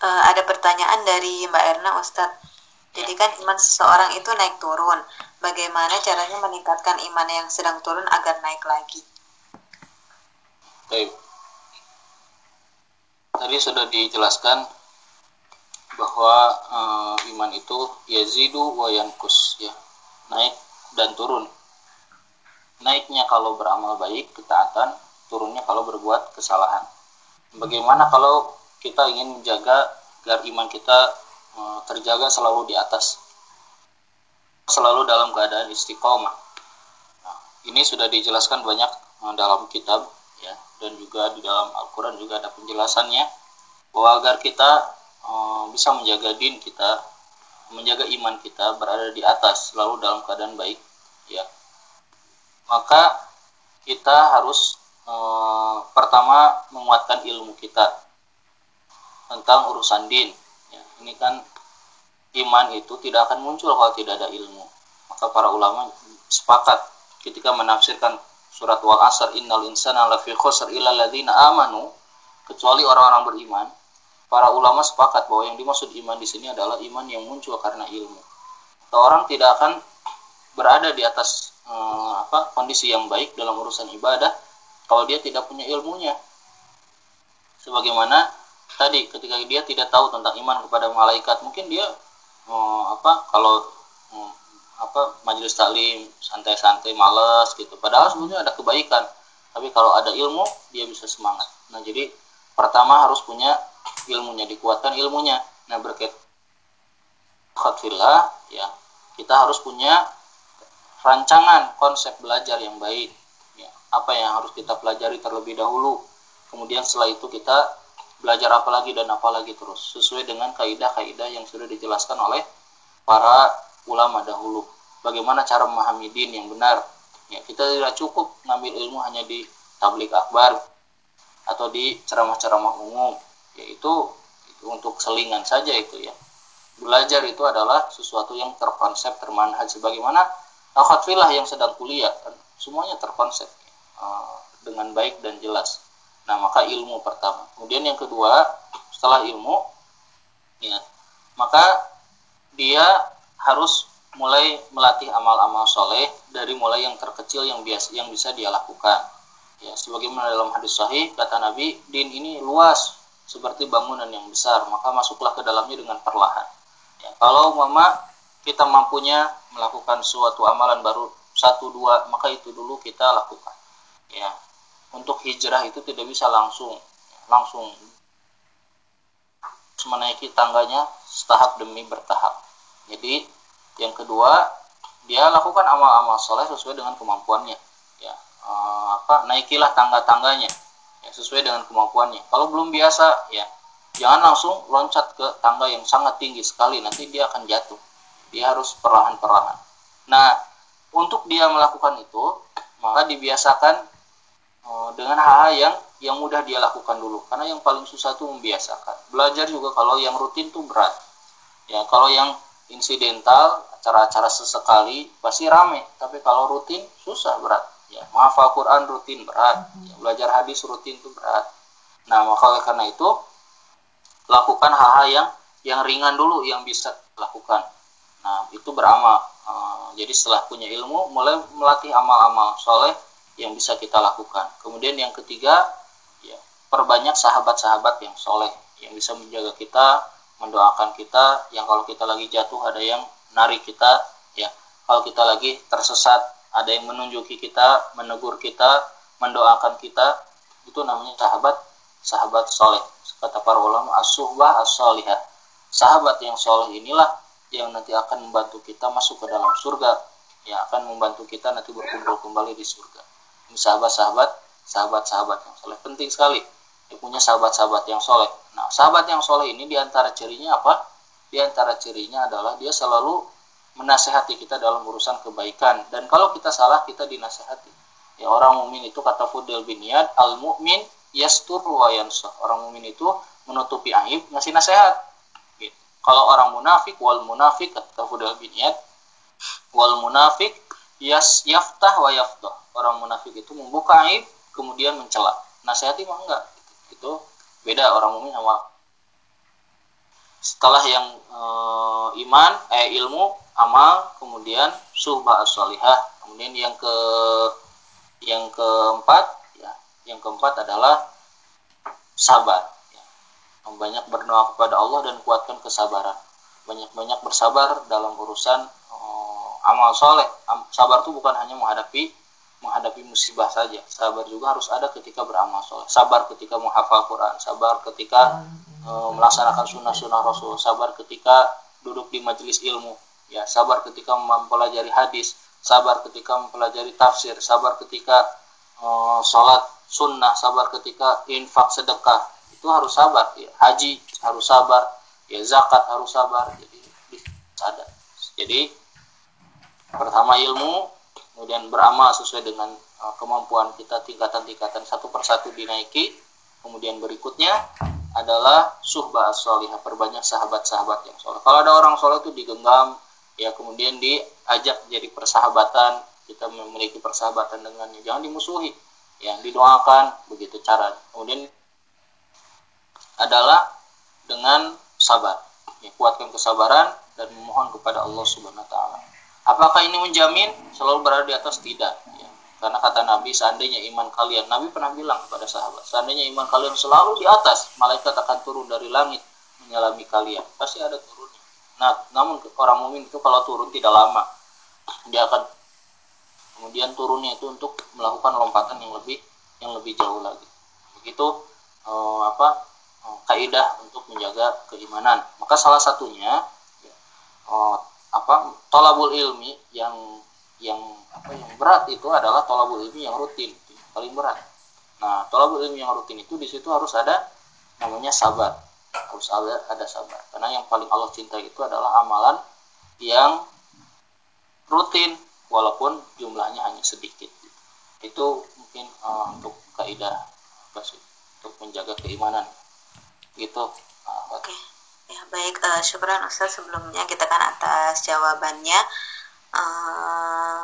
uh, ada pertanyaan dari Mbak Erna Ustadz. Jadi kan iman seseorang itu naik turun. Bagaimana caranya meningkatkan iman yang sedang turun agar naik lagi? Baik. Tadi sudah dijelaskan bahwa uh, iman itu yazidu wa yankus ya. Naik dan turun. Naiknya kalau beramal baik, ketaatan, turunnya kalau berbuat kesalahan. Bagaimana kalau kita ingin menjaga agar iman kita uh, terjaga selalu di atas selalu dalam keadaan istiqomah. Nah, ini sudah dijelaskan banyak uh, dalam kitab ya dan juga di dalam Al-Quran juga ada penjelasannya bahwa agar kita uh, bisa menjaga din kita menjaga iman kita berada di atas selalu dalam keadaan baik ya. Maka kita harus uh, pertama menguatkan ilmu kita tentang urusan din. Ya, ini kan iman itu tidak akan muncul kalau tidak ada ilmu. Maka para ulama sepakat ketika menafsirkan surat wal asr innal insana lafi khusr illa ladzina amanu kecuali orang-orang beriman. Para ulama sepakat bahwa yang dimaksud iman di sini adalah iman yang muncul karena ilmu. Orang tidak akan berada di atas eh, apa kondisi yang baik dalam urusan ibadah kalau dia tidak punya ilmunya. Sebagaimana tadi ketika dia tidak tahu tentang iman kepada malaikat mungkin dia oh, apa kalau oh, apa majelis taklim santai-santai males gitu. Padahal sebenarnya ada kebaikan tapi kalau ada ilmu dia bisa semangat. Nah jadi pertama harus punya ilmunya dikuatkan ilmunya. Nah berkat khatfillah ya kita harus punya rancangan konsep belajar yang baik ya. Apa yang harus kita pelajari terlebih dahulu. Kemudian setelah itu kita belajar apa lagi dan apa lagi terus sesuai dengan kaidah-kaidah yang sudah dijelaskan oleh para ulama dahulu. Bagaimana cara memahami din yang benar? Ya kita tidak cukup ngambil ilmu hanya di tablik akbar atau di ceramah-ceramah umum yaitu itu untuk selingan saja itu ya. Belajar itu adalah sesuatu yang terkonsep termanhaj. Sebagaimana akhwat yang sedang kuliah kan semuanya terkonsep uh, dengan baik dan jelas nah maka ilmu pertama. Kemudian yang kedua setelah ilmu ya maka dia harus mulai melatih amal-amal soleh dari mulai yang terkecil yang biasa yang bisa dia lakukan. Ya sebagaimana dalam hadis sahih kata Nabi din ini luas seperti bangunan yang besar maka masuklah ke dalamnya dengan perlahan. Ya, kalau mama kita mampunya melakukan suatu amalan baru satu dua maka itu dulu kita lakukan. Ya, untuk hijrah itu tidak bisa langsung langsung menaiki tangganya setahap demi bertahap. Jadi yang kedua dia lakukan amal-amal soleh sesuai dengan kemampuannya. Ya, eh, apa naikilah tangga-tangganya ya, sesuai dengan kemampuannya. Kalau belum biasa ya jangan langsung loncat ke tangga yang sangat tinggi sekali nanti dia akan jatuh dia harus perlahan-perlahan nah untuk dia melakukan itu maka dibiasakan dengan hal-hal yang yang mudah dia lakukan dulu. Karena yang paling susah itu membiasakan. Belajar juga kalau yang rutin tuh berat. Ya kalau yang insidental acara-acara sesekali pasti rame. Tapi kalau rutin susah berat. Ya menghafal Quran rutin berat. Ya, belajar hadis rutin itu berat. Nah maka karena itu lakukan hal-hal yang yang ringan dulu yang bisa lakukan. Nah, itu beramal. Uh, jadi setelah punya ilmu, mulai melatih amal-amal soleh yang bisa kita lakukan. Kemudian yang ketiga, ya, perbanyak sahabat-sahabat yang soleh yang bisa menjaga kita, mendoakan kita. Yang kalau kita lagi jatuh ada yang narik kita, ya. Kalau kita lagi tersesat, ada yang menunjuki kita, menegur kita, mendoakan kita. Itu namanya sahabat sahabat soleh kata para ulama as-suhbah as-salihah sahabat yang soleh inilah yang nanti akan membantu kita masuk ke dalam surga yang akan membantu kita nanti berkumpul kembali di surga sahabat-sahabat sahabat-sahabat yang soleh penting sekali dia punya sahabat-sahabat yang soleh nah sahabat yang soleh ini di antara cirinya apa di antara cirinya adalah dia selalu menasehati kita dalam urusan kebaikan dan kalau kita salah kita dinasehati ya orang mukmin itu kata Fudel bin Yad al mukmin yastur wa yansah. Orang mukmin itu menutupi aib, ngasih nasihat. Gitu. Kalau orang munafik wal munafik kata Fudal bin Iyad, wal munafik yas yaftah wa yaftah. Orang munafik itu membuka aib kemudian mencela. Nasihati mah enggak. Itu beda orang mukmin sama setelah yang e, iman eh ilmu amal kemudian suhbah as kemudian yang ke yang keempat yang keempat adalah sabar. Ya. Banyak berdoa kepada Allah dan kuatkan kesabaran. Banyak-banyak bersabar dalam urusan uh, amal soleh. Sabar itu bukan hanya menghadapi menghadapi musibah saja. Sabar juga harus ada ketika beramal soleh. Sabar ketika menghafal Quran. Sabar ketika uh, melaksanakan sunnah-sunnah Rasul. Sabar ketika duduk di majelis ilmu. Ya, sabar ketika mempelajari hadis. Sabar ketika mempelajari tafsir. Sabar ketika uh, sholat sunnah sabar ketika infak sedekah itu harus sabar ya haji harus sabar ya zakat harus sabar jadi ada jadi pertama ilmu kemudian beramal sesuai dengan uh, kemampuan kita tingkatan-tingkatan satu persatu dinaiki. Kemudian berikutnya adalah suhbah as-solihah perbanyak sahabat-sahabat yang soleh. Kalau ada orang soleh itu digenggam ya kemudian diajak jadi persahabatan kita memiliki persahabatan dengannya. Jangan dimusuhi yang didoakan begitu cara. Kemudian adalah dengan sabar ya, kuatkan kesabaran dan memohon kepada Allah Subhanahu wa taala apakah ini menjamin selalu berada di atas? Tidak ya. karena kata Nabi seandainya iman kalian Nabi pernah bilang kepada sahabat seandainya iman kalian selalu di atas malaikat akan turun dari langit menyalami kalian. Pasti ada turunnya. Nah namun orang mukmin itu kalau turun tidak lama. Dia akan kemudian turunnya itu untuk melakukan lompatan yang lebih yang lebih jauh lagi. Begitu uh, apa uh, kaidah untuk menjaga keimanan. Maka salah satunya uh, apa tolabul ilmi yang yang apa yang berat itu adalah tolabul ilmi yang rutin paling berat. Nah tolabul ilmi yang rutin itu di situ harus ada namanya sabar. Harus ada ada sabar. Karena yang paling Allah cinta itu adalah amalan yang rutin walaupun jumlahnya hanya sedikit. Itu mungkin uh, untuk kaidah untuk menjaga keimanan. Gitu. Uh, oke. okay. Ya baik uh, syukuran Ustaz sebelumnya kita kan atas jawabannya. Uh,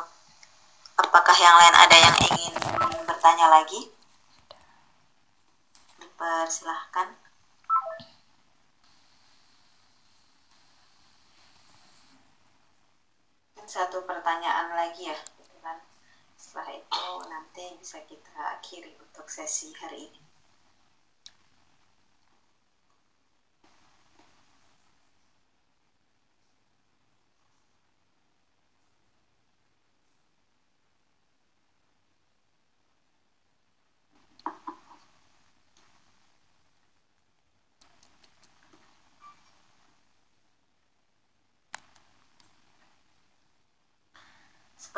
apakah yang lain ada yang ingin bertanya lagi? Dipersilahkan. Satu pertanyaan lagi ya setelah itu nanti bisa kita akhiri untuk sesi hari ini